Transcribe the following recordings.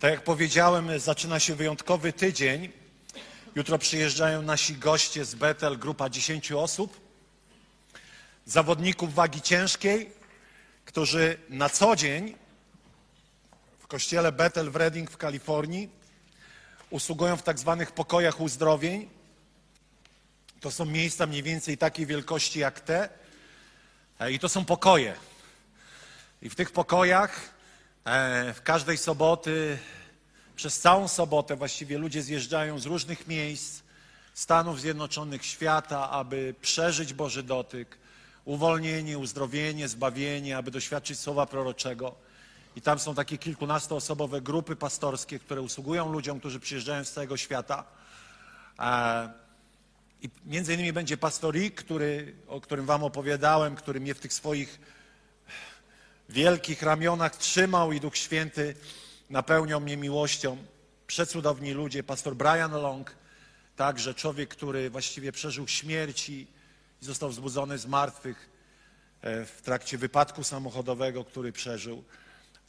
Tak jak powiedziałem, zaczyna się wyjątkowy tydzień. Jutro przyjeżdżają nasi goście z Betel, grupa 10 osób, zawodników wagi ciężkiej, którzy na co dzień w kościele Betel w Redding w Kalifornii usługują w tak zwanych pokojach uzdrowień. To są miejsca mniej więcej takiej wielkości jak te. E, I to są pokoje. I w tych pokojach w każdej soboty, przez całą sobotę właściwie ludzie zjeżdżają z różnych miejsc Stanów Zjednoczonych, świata, aby przeżyć Boży dotyk, uwolnienie, uzdrowienie, zbawienie, aby doświadczyć słowa proroczego. I tam są takie kilkunastoosobowe grupy pastorskie, które usługują ludziom, którzy przyjeżdżają z całego świata. E, I między innymi będzie pastor Rick, który, o którym wam opowiadałem, który mnie w tych swoich wielkich ramionach trzymał i Duch Święty napełniał mnie miłością. Przecudowni ludzie, pastor Brian Long, także człowiek, który właściwie przeżył śmierć i został wzbudzony z martwych e, w trakcie wypadku samochodowego, który przeżył.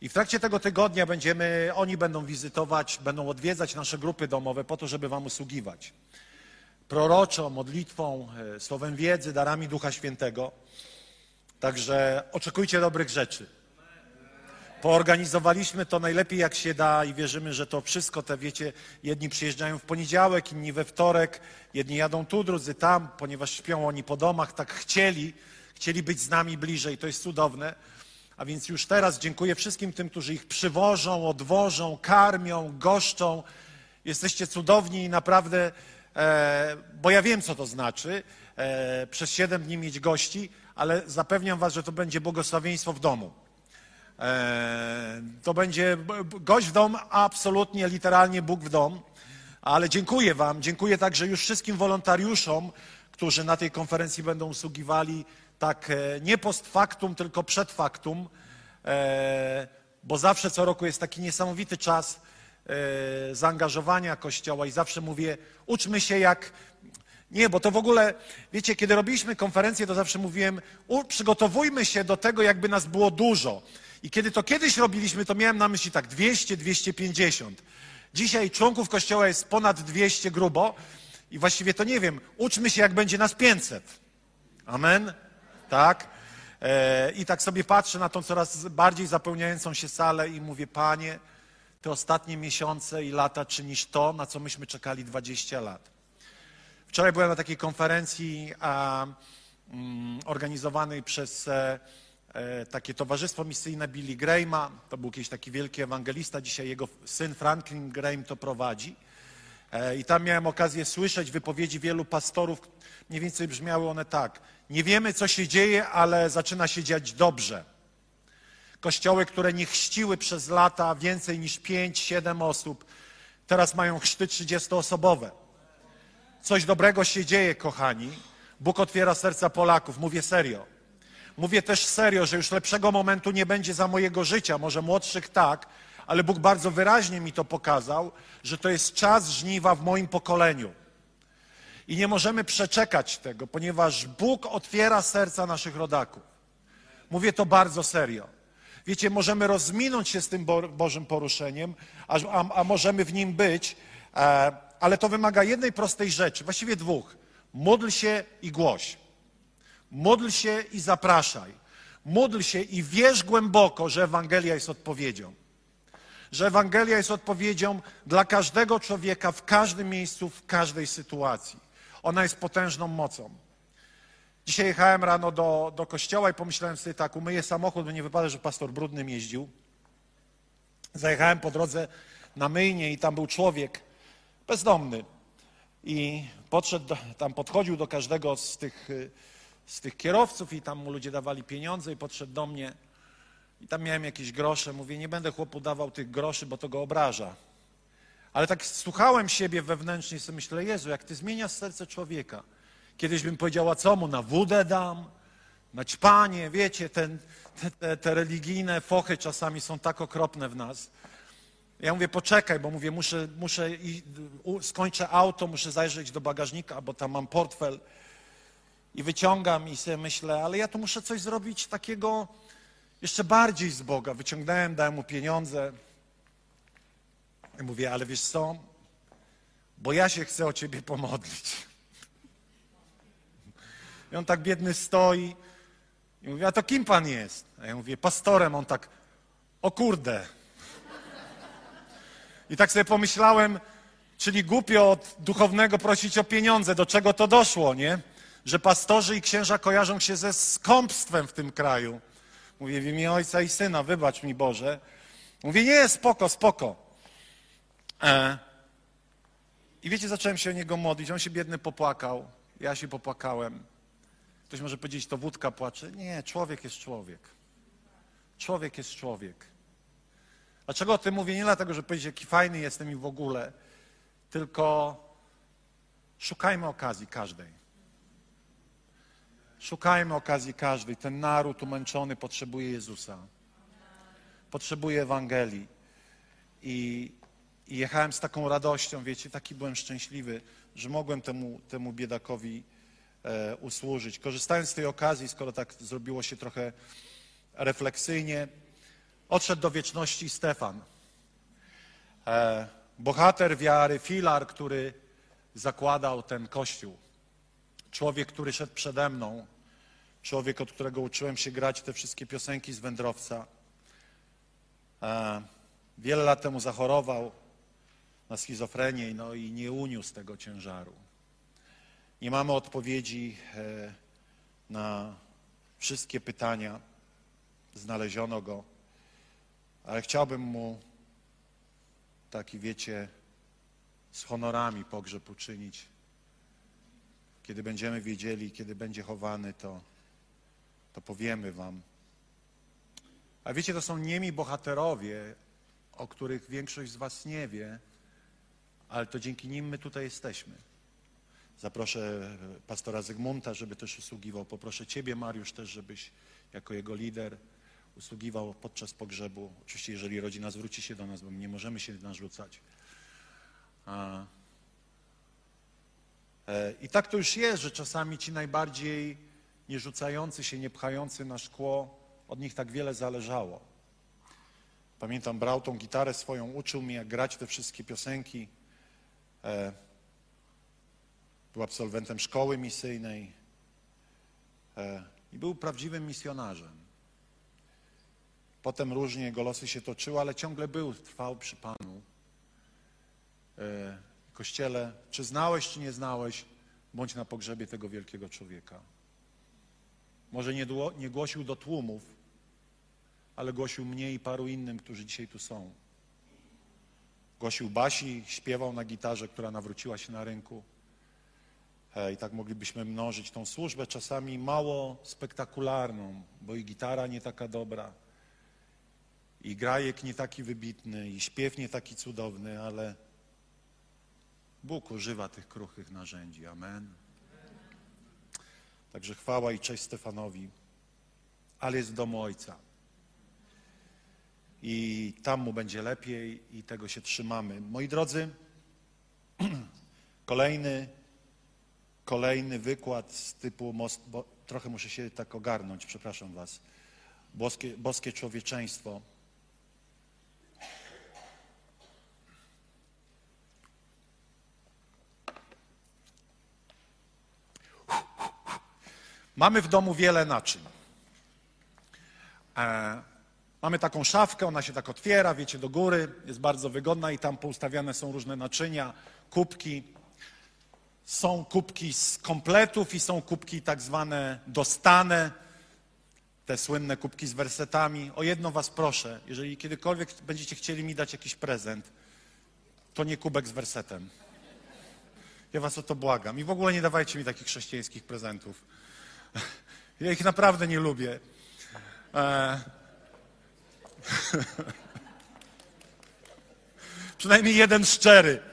I w trakcie tego tygodnia będziemy, oni będą wizytować, będą odwiedzać nasze grupy domowe po to, żeby Wam usługiwać. Proroczo, modlitwą, e, słowem wiedzy, darami Ducha Świętego. Także oczekujcie dobrych rzeczy. Poorganizowaliśmy to najlepiej jak się da i wierzymy, że to wszystko, te wiecie, jedni przyjeżdżają w poniedziałek, inni we wtorek, jedni jadą tu, drudzy tam, ponieważ śpią oni po domach, tak chcieli, chcieli być z nami bliżej, to jest cudowne. A więc już teraz dziękuję wszystkim tym, którzy ich przywożą, odwożą, karmią, goszczą. Jesteście cudowni i naprawdę, e, bo ja wiem, co to znaczy, e, przez siedem dni mieć gości, ale zapewniam was, że to będzie błogosławieństwo w domu. E, to będzie gość w dom, absolutnie, literalnie Bóg w dom. Ale dziękuję Wam, dziękuję także już wszystkim wolontariuszom, którzy na tej konferencji będą usługiwali tak e, nie post factum, tylko przed factum, e, bo zawsze co roku jest taki niesamowity czas zaangażowania Kościoła i zawsze mówię, uczmy się jak nie, bo to w ogóle, wiecie, kiedy robiliśmy konferencję, to zawsze mówiłem, przygotowujmy się do tego, jakby nas było dużo. I kiedy to kiedyś robiliśmy, to miałem na myśli tak 200, 250. Dzisiaj członków kościoła jest ponad 200 grubo i właściwie to nie wiem, uczmy się, jak będzie nas 500. Amen? Tak? E, I tak sobie patrzę na tą coraz bardziej zapełniającą się salę i mówię, Panie, te ostatnie miesiące i lata czynisz to, na co myśmy czekali 20 lat. Wczoraj byłem na takiej konferencji a, mm, organizowanej przez e, e, takie towarzystwo misyjne Billy Grahama. To był jakiś taki wielki ewangelista. Dzisiaj jego syn Franklin Graham to prowadzi. E, I tam miałem okazję słyszeć wypowiedzi wielu pastorów. Mniej więcej brzmiały one tak. Nie wiemy, co się dzieje, ale zaczyna się dziać dobrze. Kościoły, które nie chrzciły przez lata więcej niż 5-7 osób, teraz mają chrzty 30-osobowe. Coś dobrego się dzieje, kochani. Bóg otwiera serca Polaków. Mówię serio. Mówię też serio, że już lepszego momentu nie będzie za mojego życia. Może młodszych tak, ale Bóg bardzo wyraźnie mi to pokazał, że to jest czas żniwa w moim pokoleniu. I nie możemy przeczekać tego, ponieważ Bóg otwiera serca naszych rodaków. Mówię to bardzo serio. Wiecie, możemy rozminąć się z tym Bożym poruszeniem, a, a, a możemy w nim być. E, ale to wymaga jednej prostej rzeczy, właściwie dwóch. Módl się i głoś. Módl się i zapraszaj. Módl się i wierz głęboko, że Ewangelia jest odpowiedzią. Że Ewangelia jest odpowiedzią dla każdego człowieka w każdym miejscu, w każdej sytuacji. Ona jest potężną mocą. Dzisiaj jechałem rano do, do kościoła i pomyślałem sobie tak, umyję samochód, bo nie wypada, że pastor brudnym jeździł. Zajechałem po drodze na myjnie i tam był człowiek, bezdomny. I podszedł, tam podchodził do każdego z tych, z tych kierowców i tam mu ludzie dawali pieniądze i podszedł do mnie. I tam miałem jakieś grosze. Mówię, nie będę chłopu dawał tych groszy, bo to go obraża. Ale tak słuchałem siebie wewnętrznie i sobie myślę, Jezu, jak ty zmieniasz serce człowieka. Kiedyś bym powiedziała, co mu, na wódę dam, na ćpanie, wiecie, ten, te, te, te religijne fochy czasami są tak okropne w nas. Ja mówię, poczekaj, bo mówię, muszę, muszę i, skończę auto, muszę zajrzeć do bagażnika, bo tam mam portfel. I wyciągam i sobie myślę, ale ja tu muszę coś zrobić takiego jeszcze bardziej z Boga. Wyciągnąłem, dałem mu pieniądze. I mówię, ale wiesz co? Bo ja się chcę o ciebie pomodlić. I on tak biedny stoi. I mówi, a to kim pan jest? A ja mówię, pastorem. On tak, o kurde. I tak sobie pomyślałem, czyli głupio od duchownego prosić o pieniądze. Do czego to doszło, nie? Że pastorzy i księża kojarzą się ze skąpstwem w tym kraju. Mówię w imię Ojca i Syna, wybacz mi Boże. Mówię, nie, spoko, spoko. E. I wiecie, zacząłem się o niego modlić. On się biedny popłakał. Ja się popłakałem. Ktoś może powiedzieć, to wódka płacze. Nie, człowiek jest człowiek. Człowiek jest człowiek. Dlaczego o tym mówię? Nie dlatego, że powiedzieć, jaki fajny jestem i w ogóle, tylko szukajmy okazji każdej. Szukajmy okazji każdej. Ten naród umęczony potrzebuje Jezusa. Potrzebuje Ewangelii. I, I, jechałem z taką radością, wiecie, taki byłem szczęśliwy, że mogłem temu, temu biedakowi e, usłużyć. Korzystając z tej okazji, skoro tak zrobiło się trochę refleksyjnie, odszedł do wieczności Stefan. E, bohater wiary, filar, który zakładał ten kościół. Człowiek, który szedł przede mną. Człowiek, od którego uczyłem się grać te wszystkie piosenki z wędrowca. E, wiele lat temu zachorował na schizofrenię no i nie uniósł tego ciężaru. Nie mamy odpowiedzi e, na wszystkie pytania. Znaleziono go, ale chciałbym mu taki, wiecie, z honorami pogrzeb uczynić. Kiedy będziemy wiedzieli, kiedy będzie chowany, to, to powiemy wam. A wiecie, to są niemi bohaterowie, o których większość z was nie wie, ale to dzięki nim my tutaj jesteśmy. Zaproszę pastora Zygmunta, żeby też usługiwał. Poproszę ciebie, Mariusz, też, żebyś jako jego lider usługiwał podczas pogrzebu. Oczywiście, jeżeli rodzina zwróci się do nas, bo my nie możemy się narzucać. A, e, I tak to już jest, że czasami ci najbardziej nie rzucający się, nie pchający na szkło, od nich tak wiele zależało. Pamiętam, brał tą gitarę swoją, uczył mnie, jak grać te wszystkie piosenki. E, był absolwentem szkoły misyjnej e, i był prawdziwym misjonarzem. Potem różnie jego losy się toczyły, ale ciągle był, trwał przy Panu. E, kościele, czy znałeś, czy nie znałeś, bądź na pogrzebie tego wielkiego człowieka. Może nie, nie głosił do tłumów, ale głosił mnie i paru innym, którzy dzisiaj tu są. Głosił Basi, śpiewał na gitarze, która nawróciła się na rynku. E, I tak moglibyśmy mnożyć tą służbę, czasami mało spektakularną, bo i gitara nie taka dobra, i grajek nie taki wybitny, i śpiew nie taki cudowny, ale Bóg używa tych kruchych narzędzi. Amen. Także chwała i cześć Stefanowi, ale jest w domu Ojca. I tam mu będzie lepiej i tego się trzymamy. Moi drodzy, kolejny, kolejny wykład z typu most, trochę muszę się tak ogarnąć, przepraszam Was. Boskie, boskie człowieczeństwo. Mamy w domu wiele naczyń. E, mamy taką szafkę, ona się tak otwiera, wiecie, do góry, jest bardzo wygodna i tam poustawiane są różne naczynia, kubki. Są kubki z kompletów i są kubki tak zwane dostane, te słynne kubki z wersetami. O jedno was proszę, jeżeli kiedykolwiek będziecie chcieli mi dać jakiś prezent, to nie kubek z wersetem. Ja was o to błagam. I w ogóle nie dawajcie mi takich chrześcijańskich prezentów. Ja ich naprawdę nie lubię. E... Przynajmniej jeden szczery.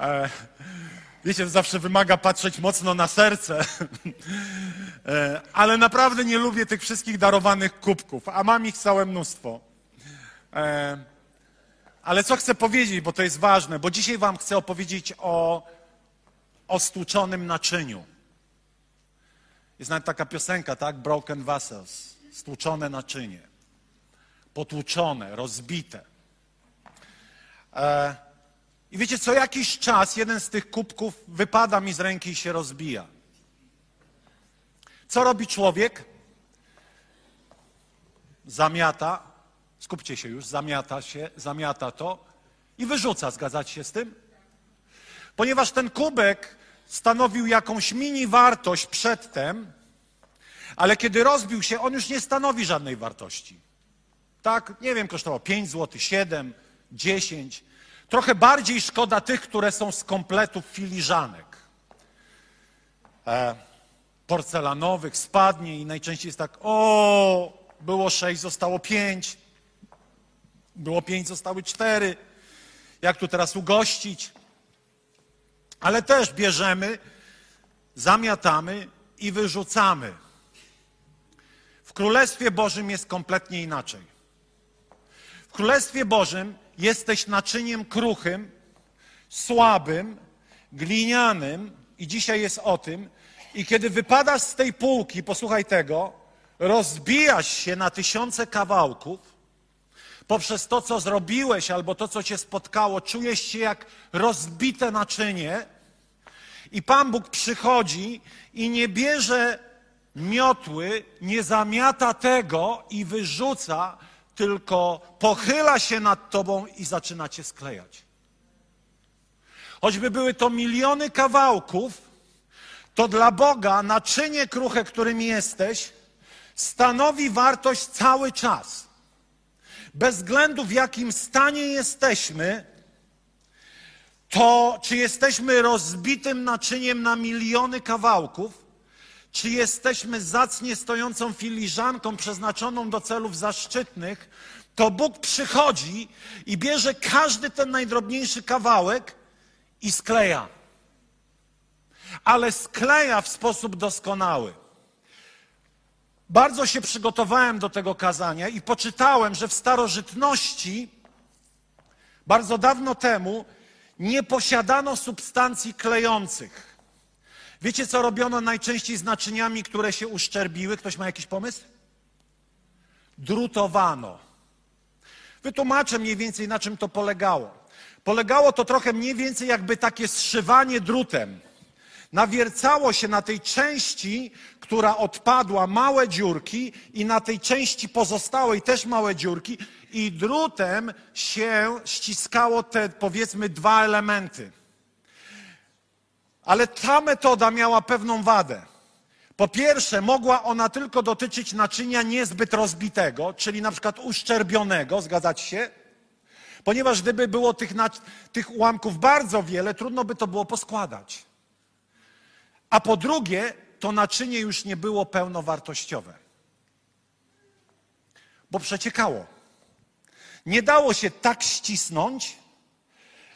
E, Wiecie, zawsze wymaga patrzeć mocno na serce. E, Ale naprawdę nie lubię tych wszystkich darowanych kubków, a mam ich całe mnóstwo. E, Ale co chcę powiedzieć, bo to jest ważne, bo dzisiaj Wam chcę opowiedzieć o, o stłuczonym naczyniu. Jest nawet taka piosenka, tak? Broken vessels. Stłuczone naczynie. Potłuczone, rozbite. E, I wiecie, co jakiś czas jeden z tych kubków wypada mi z ręki i się rozbija. Co robi człowiek? Zamiata, skupcie się już, zamiata się, zamiata to i wyrzuca. Zgadzacie się z tym? Ponieważ ten kubek stanowił jakąś mini wartość przedtem, ale kiedy rozbił się, on już nie stanowi żadnej wartości. Tak, nie wiem, kosztował 5 zł, 7, 10. Trochę bardziej szkoda tych, które są z kompletów filiżanek. E, porcelanowych, spadnie i najczęściej jest tak, o, było 6, zostało 5. Było 5, zostały 4. Jak tu teraz ugościć? Ale też bierzemy, zamiatamy i wyrzucamy. W Królestwie Bożym jest kompletnie inaczej. W Królestwie Bożym jesteś naczyniem kruchym, słabym, glinianym i dzisiaj jest o tym. I kiedy wypadasz z tej półki, posłuchaj tego, rozbijasz się na tysiące kawałków, poprzez to, co zrobiłeś albo to, co cię spotkało, czujesz się jak rozbite naczynie i Pan Bóg przychodzi i nie bierze miotły, nie zamiata tego i wyrzuca, tylko pochyla się nad tobą i zaczyna cię sklejać. Choćby były to miliony kawałków, to dla Boga naczynie kruche, którym jesteś, stanowi wartość cały czas. Bez względu w jakim stanie jesteśmy, to czy jesteśmy rozbitym naczyniem na miliony kawałków, czy jesteśmy zacnie stojącą filiżanką przeznaczoną do celów zaszczytnych, to Bóg przychodzi i bierze każdy ten najdrobniejszy kawałek i skleja. Ale skleja w sposób doskonały. Bardzo się przygotowałem do tego kazania i poczytałem, że w starożytności, bardzo dawno temu, nie posiadano substancji klejących. Wiecie, co robiono najczęściej z naczyniami, które się uszczerbiły? Ktoś ma jakiś pomysł? Drutowano. Wytłumaczę mniej więcej, na czym to polegało. Polegało to trochę mniej więcej jakby takie zszywanie drutem. Nawiercało się na tej części, która odpadła, małe dziurki, i na tej części pozostałej też małe dziurki, i drutem się ściskało te, powiedzmy, dwa elementy. Ale ta metoda miała pewną wadę. Po pierwsze, mogła ona tylko dotyczyć naczynia niezbyt rozbitego, czyli na przykład uszczerbionego, zgadzać się? Ponieważ gdyby było tych, tych ułamków bardzo wiele, trudno by to było poskładać. A po drugie, to naczynie już nie było pełnowartościowe, bo przeciekało. Nie dało się tak ścisnąć,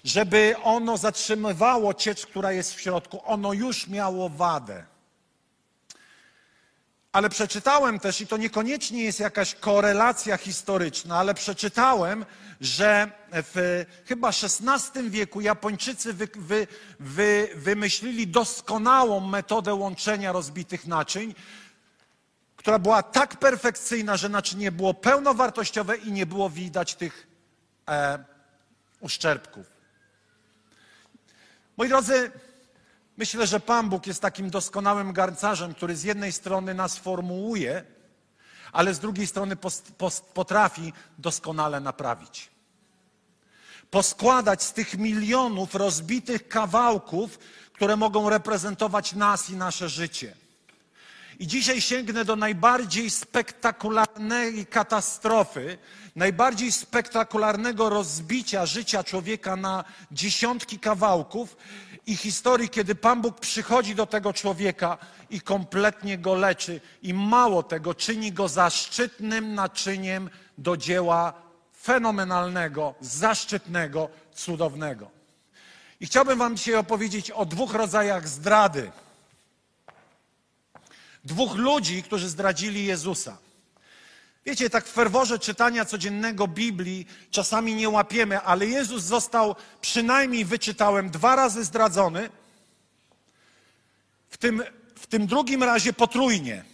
żeby ono zatrzymywało ciecz, która jest w środku. Ono już miało wadę. Ale przeczytałem też, i to niekoniecznie jest jakaś korelacja historyczna, ale przeczytałem, że w chyba XVI wieku Japończycy wy, wy, wy, wymyślili doskonałą metodę łączenia rozbitych naczyń, która była tak perfekcyjna, że naczynie było pełnowartościowe i nie było widać tych e, uszczerbków. Moi drodzy, myślę, że Pan Bóg jest takim doskonałym garncarzem, który z jednej strony nas formułuje, ale z drugiej strony potrafi doskonale naprawić. Poskładać z tych milionów rozbitych kawałków, które mogą reprezentować nas i nasze życie. I dzisiaj sięgnę do najbardziej spektakularnej katastrofy, najbardziej spektakularnego rozbicia życia człowieka na dziesiątki kawałków i historii, kiedy Pan Bóg przychodzi do tego człowieka i kompletnie go leczy. I mało tego, czyni go zaszczytnym naczyniem do dzieła fenomenalnego, zaszczytnego, cudownego. I chciałbym Wam dzisiaj opowiedzieć o dwóch rodzajach zdrady. Dwóch ludzi, którzy zdradzili Jezusa. Wiecie, tak w ferworze czytania codziennego Biblii czasami nie łapiemy, ale Jezus został przynajmniej, wyczytałem, dwa razy zdradzony. W tym, w tym drugim razie potrójnie.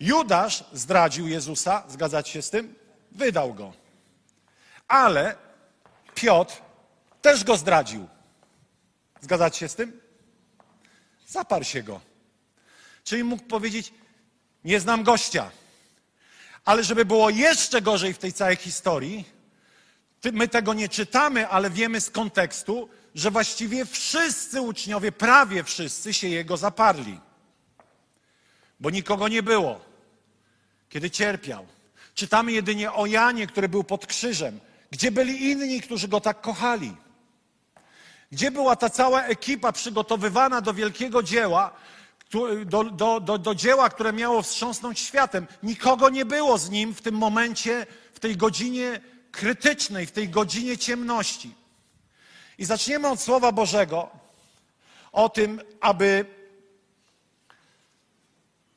Judasz zdradził Jezusa, zgadzacie się z tym? Wydał go. Ale Piotr też go zdradził. Zgadzacie się z tym? Zaparł się go. Czyli mógł powiedzieć: Nie znam gościa. Ale żeby było jeszcze gorzej w tej całej historii, my tego nie czytamy, ale wiemy z kontekstu, że właściwie wszyscy uczniowie, prawie wszyscy się jego zaparli. Bo nikogo nie było, kiedy cierpiał. Czytamy jedynie o Janie, który był pod krzyżem. Gdzie byli inni, którzy go tak kochali? Gdzie była ta cała ekipa przygotowywana do wielkiego dzieła, do, do, do, do dzieła, które miało wstrząsnąć światem? Nikogo nie było z nim w tym momencie, w tej godzinie krytycznej, w tej godzinie ciemności. I zaczniemy od Słowa Bożego o tym, aby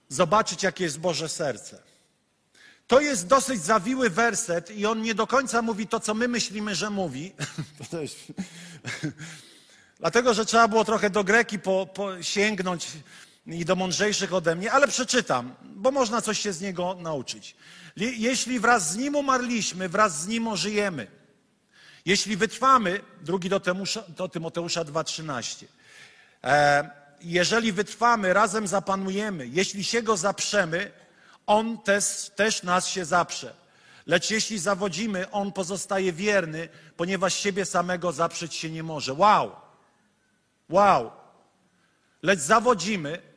zobaczyć, jakie jest Boże serce. To jest dosyć zawiły werset i on nie do końca mówi to, co my myślimy, że mówi. Dlatego, że trzeba było trochę do Greki po, po sięgnąć i do mądrzejszych ode mnie, ale przeczytam, bo można coś się z niego nauczyć. Jeśli wraz z nim umarliśmy, wraz z nim ożyjemy. Jeśli wytrwamy, drugi do, Tymusza, do Tymoteusza 2,13. E, jeżeli wytrwamy, razem zapanujemy. Jeśli się go zaprzemy, on też, też nas się zaprze. Lecz jeśli zawodzimy, on pozostaje wierny, ponieważ siebie samego zaprzeć się nie może. Wow! Wow! Lecz zawodzimy.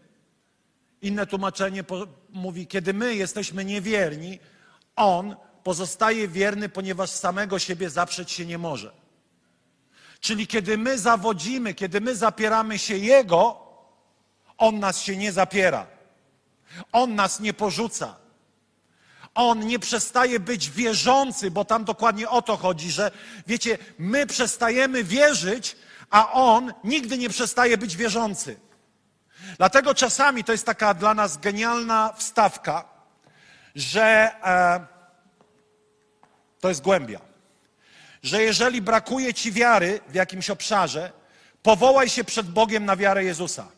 Inne tłumaczenie mówi, kiedy my jesteśmy niewierni, on pozostaje wierny, ponieważ samego siebie zaprzeć się nie może. Czyli kiedy my zawodzimy, kiedy my zapieramy się Jego, On nas się nie zapiera. On nas nie porzuca. On nie przestaje być wierzący, bo tam dokładnie o to chodzi, że wiecie, my przestajemy wierzyć, a On nigdy nie przestaje być wierzący. Dlatego czasami to jest taka dla nas genialna wstawka, że e, to jest głębia. Że jeżeli brakuje ci wiary w jakimś obszarze, powołaj się przed Bogiem na wiarę Jezusa.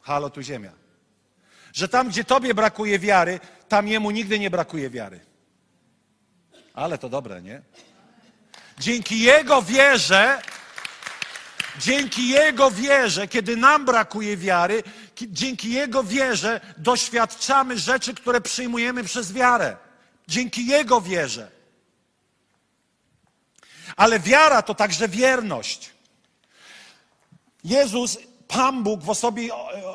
Halo, tu ziemia. Że tam, gdzie tobie brakuje wiary, tam jemu nigdy nie brakuje wiary. Ale to dobre, nie? Dzięki Jego wierze, dzięki Jego wierze, kiedy nam brakuje wiary, dzięki Jego wierze doświadczamy rzeczy, które przyjmujemy przez wiarę. Dzięki Jego wierze. Ale wiara to także wierność. Jezus Pan Bóg w osobie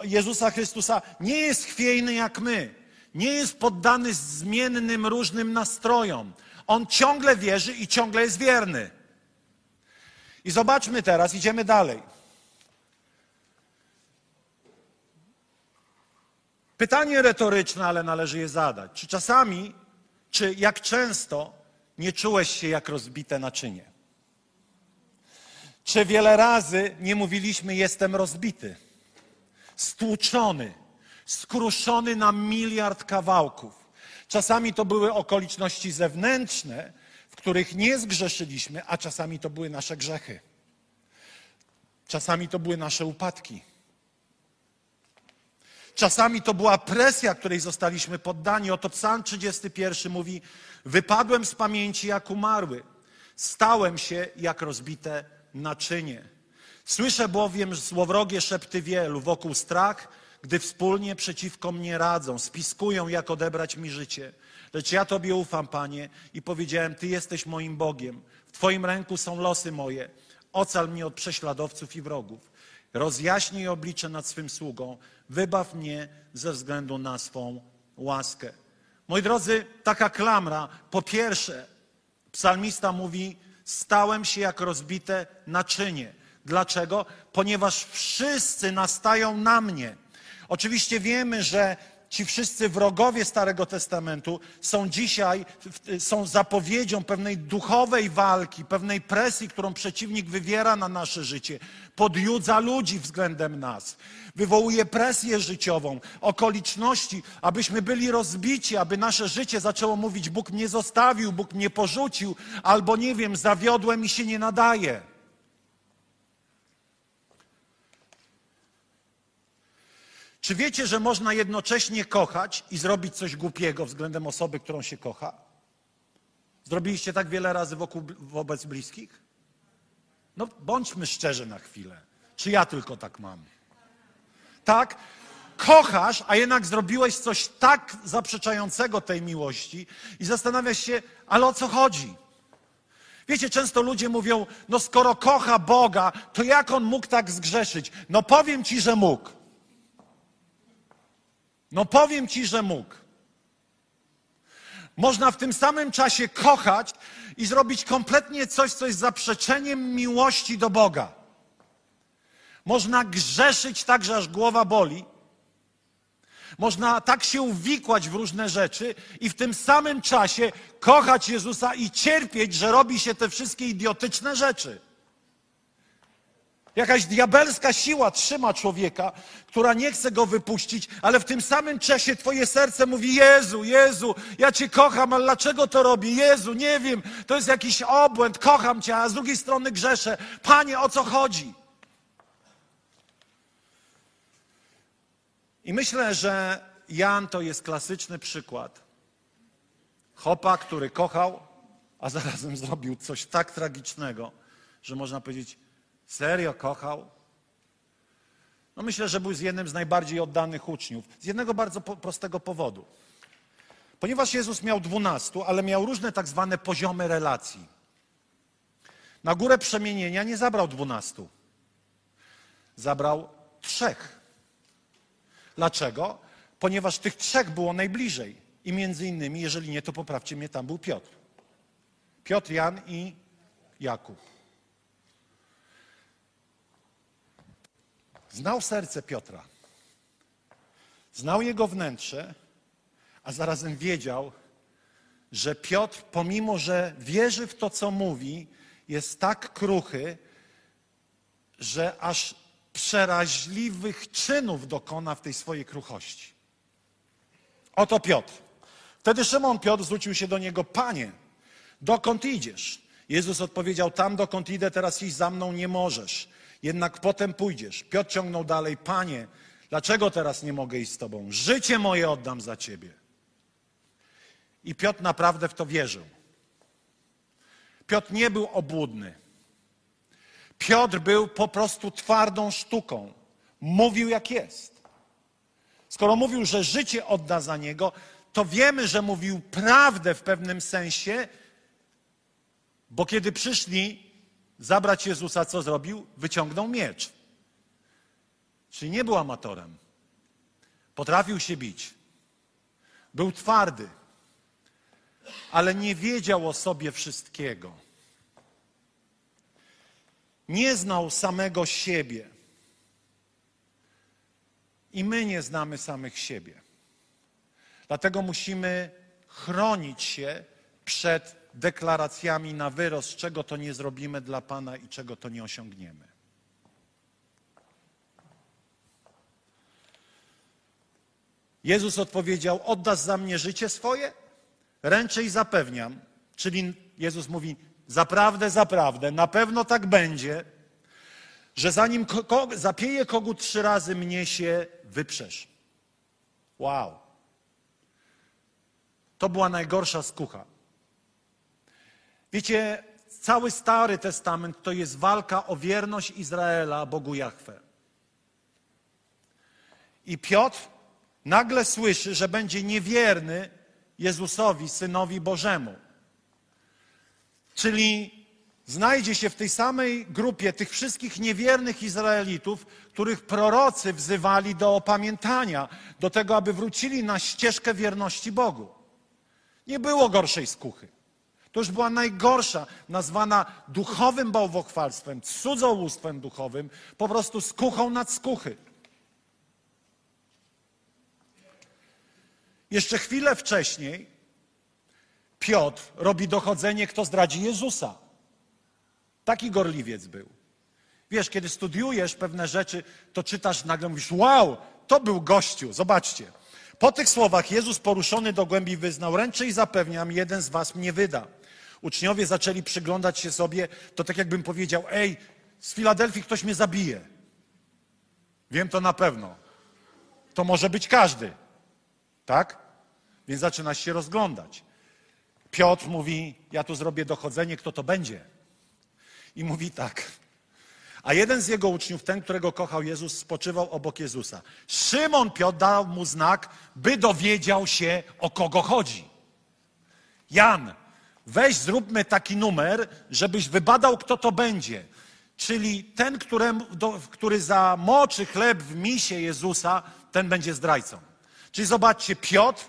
Jezusa Chrystusa nie jest chwiejny jak my. Nie jest poddany zmiennym, różnym nastrojom. On ciągle wierzy i ciągle jest wierny. I zobaczmy teraz, idziemy dalej. Pytanie retoryczne, ale należy je zadać. Czy czasami, czy jak często nie czułeś się jak rozbite naczynie? Czy wiele razy nie mówiliśmy, jestem rozbity, stłuczony, skruszony na miliard kawałków? Czasami to były okoliczności zewnętrzne, w których nie zgrzeszyliśmy, a czasami to były nasze grzechy. Czasami to były nasze upadki. Czasami to była presja, której zostaliśmy poddani. Oto Psalm 31 mówi: Wypadłem z pamięci jak umarły, stałem się jak rozbite naczynie. Słyszę bowiem złowrogie szepty wielu, wokół strach, gdy wspólnie przeciwko mnie radzą, spiskują, jak odebrać mi życie. Lecz ja Tobie ufam, Panie, i powiedziałem, Ty jesteś moim Bogiem. W Twoim ręku są losy moje. Ocal mnie od prześladowców i wrogów. Rozjaśnij oblicze nad swym sługą. Wybaw mnie ze względu na swą łaskę. Moi drodzy, taka klamra. Po pierwsze, psalmista mówi, stałem się jak rozbite naczynie. Dlaczego? Ponieważ wszyscy nastają na mnie. Oczywiście wiemy, że ci wszyscy wrogowie Starego Testamentu są dzisiaj, są zapowiedzią pewnej duchowej walki, pewnej presji, którą przeciwnik wywiera na nasze życie, podjudza ludzi względem nas, wywołuje presję życiową, okoliczności, abyśmy byli rozbici, aby nasze życie zaczęło mówić: Bóg mnie zostawił, Bóg mnie porzucił, albo nie wiem, zawiodłem i się nie nadaje. Czy wiecie, że można jednocześnie kochać i zrobić coś głupiego względem osoby, którą się kocha? Zrobiliście tak wiele razy wokół, wobec bliskich? No bądźmy szczerzy na chwilę. Czy ja tylko tak mam? Tak? Kochasz, a jednak zrobiłeś coś tak zaprzeczającego tej miłości i zastanawiasz się, ale o co chodzi? Wiecie, często ludzie mówią, no skoro kocha Boga, to jak on mógł tak zgrzeszyć? No powiem ci, że mógł. No powiem ci, że mógł. Można w tym samym czasie kochać i zrobić kompletnie coś, co jest zaprzeczeniem miłości do Boga. Można grzeszyć tak, że aż głowa boli. Można tak się uwikłać w różne rzeczy i w tym samym czasie kochać Jezusa i cierpieć, że robi się te wszystkie idiotyczne rzeczy. Jakaś diabelska siła trzyma człowieka, która nie chce go wypuścić, ale w tym samym czasie twoje serce mówi: Jezu, Jezu, ja cię kocham, ale dlaczego to robię? Jezu, nie wiem, to jest jakiś obłęd, kocham cię, a z drugiej strony grzeszę. Panie, o co chodzi? I myślę, że Jan to jest klasyczny przykład. Chopa, który kochał, a zarazem zrobił coś tak tragicznego, że można powiedzieć, Serio kochał? No myślę, że był z jednym z najbardziej oddanych uczniów. Z jednego bardzo po, prostego powodu. Ponieważ Jezus miał dwunastu, ale miał różne tak zwane poziomy relacji. Na górę przemienienia nie zabrał dwunastu. Zabrał trzech. Dlaczego? Ponieważ tych trzech było najbliżej. I między innymi, jeżeli nie, to poprawcie mnie, tam był Piotr. Piotr, Jan i Jakub. Znał serce Piotra. Znał jego wnętrze, a zarazem wiedział, że Piotr, pomimo że wierzy w to, co mówi, jest tak kruchy, że aż przeraźliwych czynów dokona w tej swojej kruchości. Oto Piotr. Wtedy Szymon Piotr zwrócił się do niego: Panie, dokąd idziesz? Jezus odpowiedział: Tam, dokąd idę, teraz iść za mną nie możesz jednak potem pójdziesz. Piotr ciągnął dalej, Panie, dlaczego teraz nie mogę iść z Tobą? Życie moje oddam za Ciebie. I Piotr naprawdę w to wierzył. Piotr nie był obłudny. Piotr był po prostu twardą sztuką. Mówił jak jest. Skoro mówił, że życie odda za niego, to wiemy, że mówił prawdę w pewnym sensie, bo kiedy przyszli zabrać Jezusa, co zrobił? Wyciągnął miecz. Czyli nie był amatorem. Potrafił się bić. Był twardy, ale nie wiedział o sobie wszystkiego. Nie znał samego siebie. I my nie znamy samych siebie. Dlatego musimy chronić się przed deklaracjami na wyrost, czego to nie zrobimy dla Pana i czego to nie osiągniemy. Jezus odpowiedział: Oddasz za mnie życie swoje? Ręczę i zapewniam. Czyli Jezus mówi: Zaprawdę, zaprawdę, na pewno tak będzie, że zanim ko zapieje kogut trzy razy, mnie się wyprzesz. Wow. To była najgorsza skucha. Wiecie, cały Stary Testament to jest walka o wierność Izraela Bogu Jahwe. I Piotr nagle słyszy, że będzie niewierny Jezusowi, Synowi Bożemu. Czyli znajdzie się w tej samej grupie tych wszystkich niewiernych Izraelitów, których prorocy wzywali do opamiętania, do tego, aby wrócili na ścieżkę wierności Bogu. Nie było gorszej skuchy. To już była najgorsza, nazwana duchowym bałwochwalstwem, cudzołóstwem duchowym, po prostu skuchą nad skuchy. Jeszcze chwilę wcześniej Piotr robi dochodzenie, kto zdradzi Jezusa. Taki gorliwiec był. Wiesz, kiedy studiujesz pewne rzeczy, to czytasz, nagle mówisz, wow, to był gościu, zobaczcie. Po tych słowach Jezus poruszony do głębi wyznał, ręczę i zapewniam, jeden z was mnie wyda. Uczniowie zaczęli przyglądać się sobie, to tak jakbym powiedział, ej, z Filadelfii ktoś mnie zabije. Wiem to na pewno. To może być każdy. Tak? Więc zaczynasz się rozglądać. Piotr mówi, ja tu zrobię dochodzenie, kto to będzie. I mówi tak. A jeden z jego uczniów, ten, którego kochał Jezus, spoczywał obok Jezusa. Szymon Piotr dał mu znak, by dowiedział się, o kogo chodzi. Jan, weź zróbmy taki numer, żebyś wybadał, kto to będzie. Czyli ten, któremu, do, który zamoczy chleb w misie Jezusa, ten będzie zdrajcą. Czyli zobaczcie, Piotr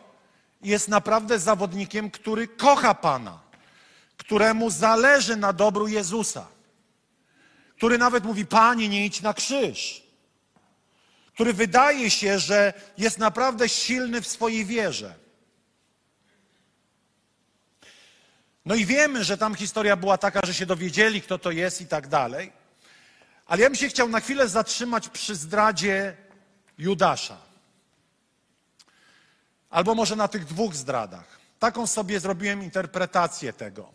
jest naprawdę zawodnikiem, który kocha Pana, któremu zależy na dobru Jezusa, który nawet mówi: Panie, nie idź na krzyż, który wydaje się, że jest naprawdę silny w swojej wierze. No i wiemy, że tam historia była taka, że się dowiedzieli, kto to jest i tak dalej. Ale ja bym się chciał na chwilę zatrzymać przy zdradzie Judasza. Albo może na tych dwóch zdradach. Taką sobie zrobiłem interpretację tego,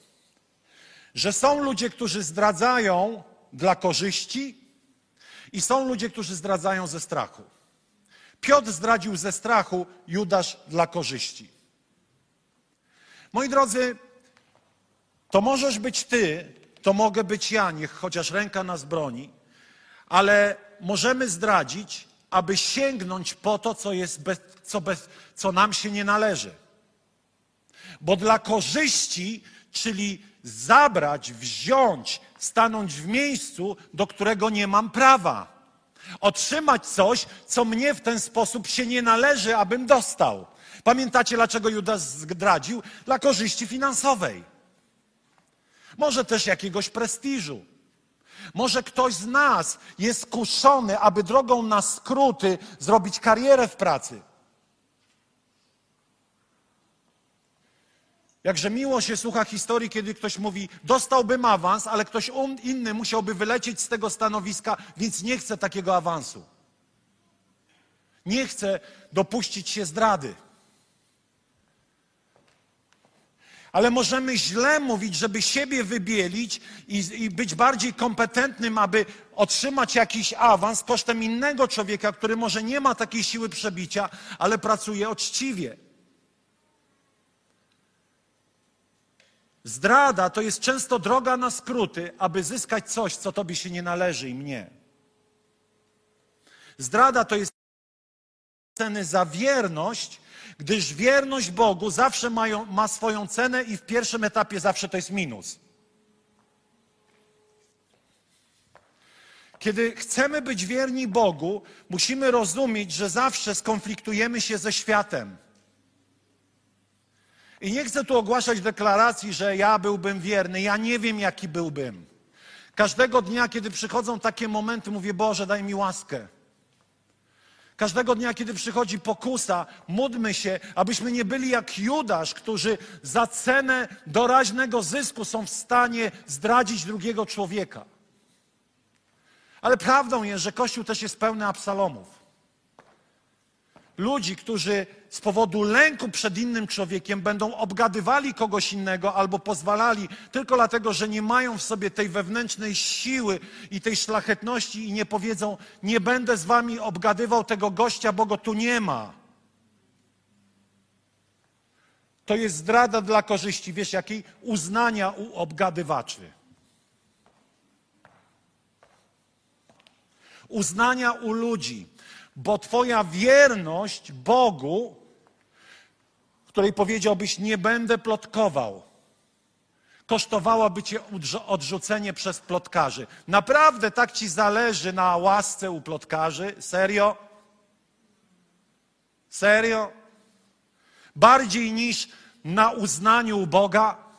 że są ludzie, którzy zdradzają dla korzyści i są ludzie, którzy zdradzają ze strachu. Piotr zdradził ze strachu, Judasz dla korzyści. Moi drodzy, to możesz być ty, to mogę być ja, niech chociaż ręka nas broni, ale możemy zdradzić, aby sięgnąć po to, co, jest bez, co, bez, co nam się nie należy. Bo dla korzyści, czyli zabrać, wziąć, stanąć w miejscu, do którego nie mam prawa. Otrzymać coś, co mnie w ten sposób się nie należy, abym dostał. Pamiętacie, dlaczego Judas zdradził? Dla korzyści finansowej. Może też jakiegoś prestiżu. Może ktoś z nas jest kuszony, aby drogą na skróty zrobić karierę w pracy. Jakże miło się słucha historii, kiedy ktoś mówi, dostałbym awans, ale ktoś inny musiałby wylecieć z tego stanowiska, więc nie chce takiego awansu. Nie chce dopuścić się zdrady. Ale możemy źle mówić, żeby siebie wybielić i, i, być bardziej kompetentnym, aby otrzymać jakiś awans kosztem innego człowieka, który może nie ma takiej siły przebicia, ale pracuje uczciwie. Zdrada to jest często droga na skróty, aby zyskać coś, co tobie się nie należy i mnie. Zdrada to jest ceny za wierność, gdyż wierność Bogu zawsze mają, ma swoją cenę i w pierwszym etapie zawsze to jest minus. Kiedy chcemy być wierni Bogu, musimy rozumieć, że zawsze skonfliktujemy się ze światem. I nie chcę tu ogłaszać deklaracji, że ja byłbym wierny. Ja nie wiem, jaki byłbym. Każdego dnia, kiedy przychodzą takie momenty, mówię: Boże, daj mi łaskę. Każdego dnia, kiedy przychodzi pokusa, módlmy się, abyśmy nie byli jak Judasz, którzy za cenę doraźnego zysku są w stanie zdradzić drugiego człowieka. Ale prawdą jest, że Kościół też jest pełny absalomów ludzi, którzy z powodu lęku przed innym człowiekiem będą obgadywali kogoś innego albo pozwalali tylko dlatego, że nie mają w sobie tej wewnętrznej siły i tej szlachetności i nie powiedzą: Nie będę z wami obgadywał tego gościa, bo go tu nie ma. To jest zdrada dla korzyści, wiesz jakiej? Uznania u obgadywaczy. Uznania u ludzi bo Twoja wierność Bogu, której powiedziałbyś, nie będę plotkował, kosztowałaby Cię odrzucenie przez plotkarzy. Naprawdę tak Ci zależy na łasce u plotkarzy? Serio? Serio? Bardziej niż na uznaniu u Boga?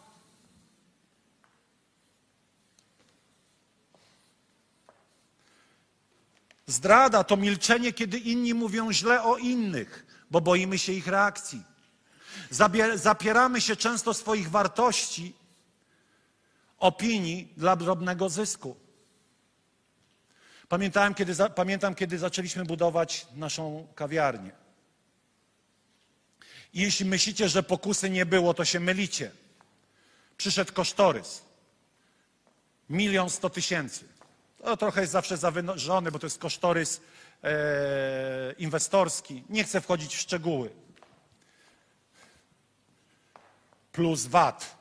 Zdrada to milczenie, kiedy inni mówią źle o innych, bo boimy się ich reakcji. Zapieramy się często swoich wartości, opinii dla drobnego zysku. Pamiętałem, kiedy, pamiętam, kiedy zaczęliśmy budować naszą kawiarnię. I jeśli myślicie, że pokusy nie było, to się mylicie. Przyszedł kosztorys. Milion sto tysięcy. To trochę jest zawsze zawyżony, bo to jest kosztorys e, inwestorski. Nie chcę wchodzić w szczegóły. Plus VAT.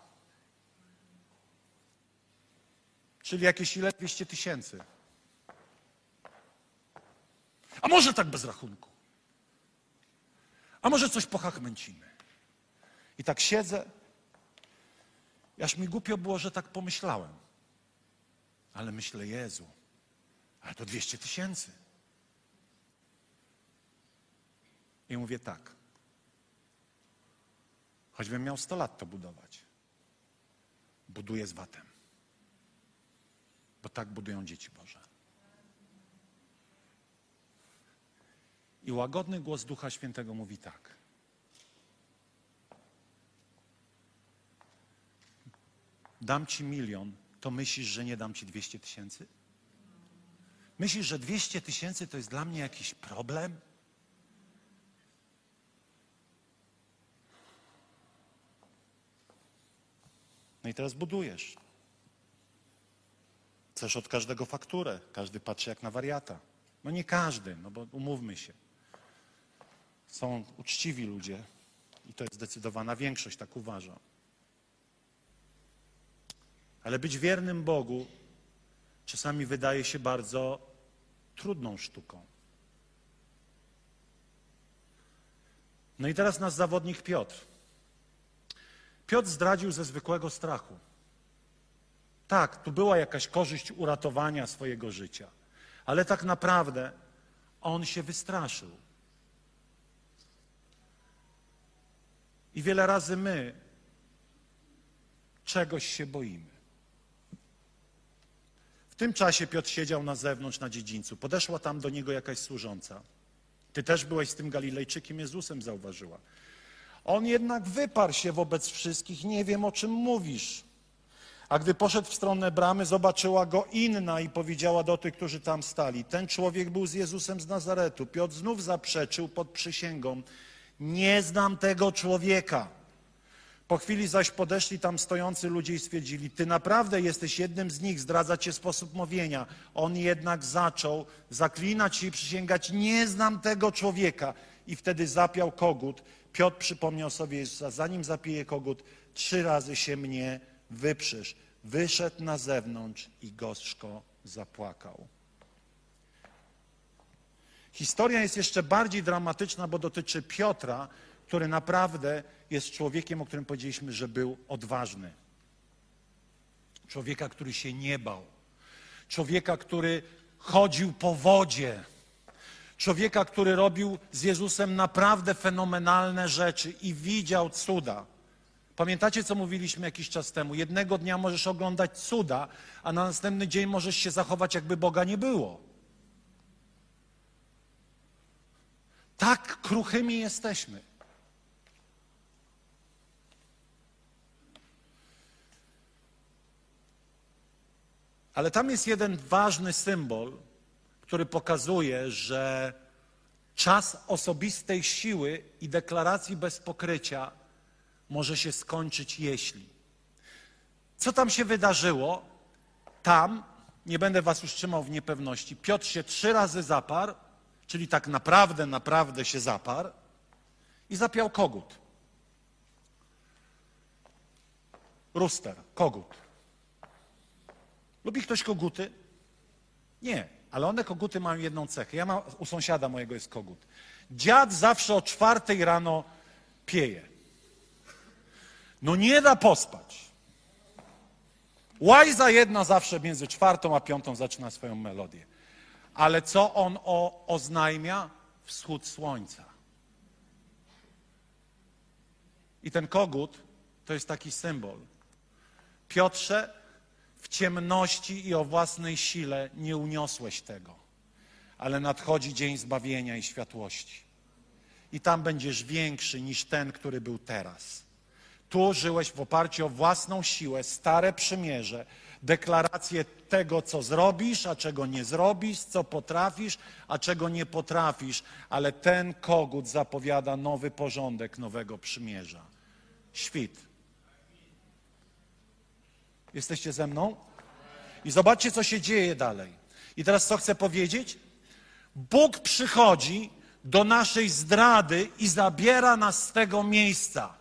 Czyli jakieś ile? 200 tysięcy. A może tak bez rachunku? A może coś pochachmęcimy? I tak siedzę. Aż mi głupio było, że tak pomyślałem. Ale myślę, Jezu, ale to 200 tysięcy. I mówię tak. Choćbym miał 100 lat to budować. Buduję z watem. Bo tak budują dzieci Boże. I łagodny głos Ducha Świętego mówi tak. Dam ci milion, to myślisz, że nie dam ci 200 tysięcy? Myślisz, że 200 tysięcy to jest dla mnie jakiś problem? No i teraz budujesz. Chcesz od każdego fakturę. Każdy patrzy jak na wariata. No nie każdy, no bo umówmy się. Są uczciwi ludzie i to jest zdecydowana większość, tak uważa. Ale być wiernym Bogu czasami wydaje się bardzo trudną sztuką. No i teraz nasz zawodnik Piotr. Piotr zdradził ze zwykłego strachu. Tak, tu była jakaś korzyść uratowania swojego życia, ale tak naprawdę on się wystraszył. I wiele razy my czegoś się boimy. Tym czasie Piotr siedział na zewnątrz na dziedzińcu. Podeszła tam do niego jakaś służąca. Ty też byłeś z tym Galilejczykiem Jezusem, zauważyła. On jednak wyparł się wobec wszystkich, nie wiem o czym mówisz. A gdy poszedł w stronę bramy, zobaczyła go inna i powiedziała do tych, którzy tam stali: Ten człowiek był z Jezusem z Nazaretu. Piotr znów zaprzeczył pod przysięgą: Nie znam tego człowieka. Po chwili zaś podeszli tam stojący ludzie i stwierdzili: Ty naprawdę jesteś jednym z nich, zdradza cię sposób mówienia. On jednak zaczął zaklinać i przysięgać: Nie znam tego człowieka. I wtedy zapiał kogut. Piotr przypomniał sobie Jezusa: Zanim zapije kogut, trzy razy się mnie wyprzesz. Wyszedł na zewnątrz i gorzko zapłakał. Historia jest jeszcze bardziej dramatyczna, bo dotyczy Piotra, który naprawdę jest człowiekiem, o którym powiedzieliśmy, że był odważny. Człowieka, który się nie bał. Człowieka, który chodził po wodzie. Człowieka, który robił z Jezusem naprawdę fenomenalne rzeczy i widział cuda. Pamiętacie, co mówiliśmy jakiś czas temu? Jednego dnia możesz oglądać cuda, a na następny dzień możesz się zachować, jakby Boga nie było. Tak kruchymi jesteśmy. Ale tam jest jeden ważny symbol, który pokazuje, że czas osobistej siły i deklaracji bez pokrycia może się skończyć, jeśli. Co tam się wydarzyło? Tam, nie będę was już trzymał w niepewności, Piotr się trzy razy zaparł, czyli tak naprawdę, naprawdę się zaparł i zapiał kogut. Ruster, kogut. Lubi ktoś koguty? Nie, ale one koguty mają jedną cechę. Ja mam, u sąsiada mojego jest kogut. Dziad zawsze o czwartej rano pieje. No nie da pospać. Łajza jedna zawsze między czwartą a piątą zaczyna swoją melodię. Ale co on o, oznajmia? Wschód słońca. I ten kogut to jest taki symbol. Piotrze, w ciemności i o własnej sile nie uniosłeś tego, ale nadchodzi dzień zbawienia i światłości. i tam będziesz większy niż ten, który był teraz. Tu żyłeś w oparciu o własną siłę, stare przymierze, deklarację tego, co zrobisz, a czego nie zrobisz, co potrafisz, a czego nie potrafisz, ale ten kogut zapowiada nowy porządek nowego przymierza. Świt. Jesteście ze mną? I zobaczcie, co się dzieje dalej. I teraz co chcę powiedzieć? Bóg przychodzi do naszej zdrady i zabiera nas z tego miejsca.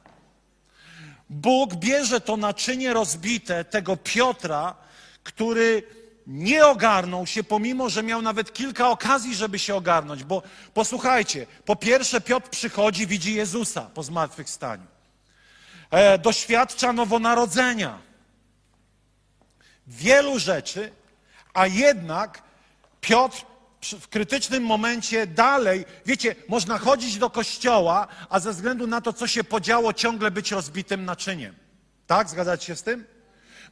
Bóg bierze to naczynie rozbite tego Piotra, który nie ogarnął się, pomimo że miał nawet kilka okazji, żeby się ogarnąć. Bo posłuchajcie, po pierwsze, Piotr przychodzi, widzi Jezusa po zmartwychwstaniu. E, doświadcza nowonarodzenia. Wielu rzeczy, a jednak Piotr w krytycznym momencie dalej, wiecie, można chodzić do kościoła, a ze względu na to, co się podziało, ciągle być rozbitym naczyniem. Tak? Zgadzacie się z tym?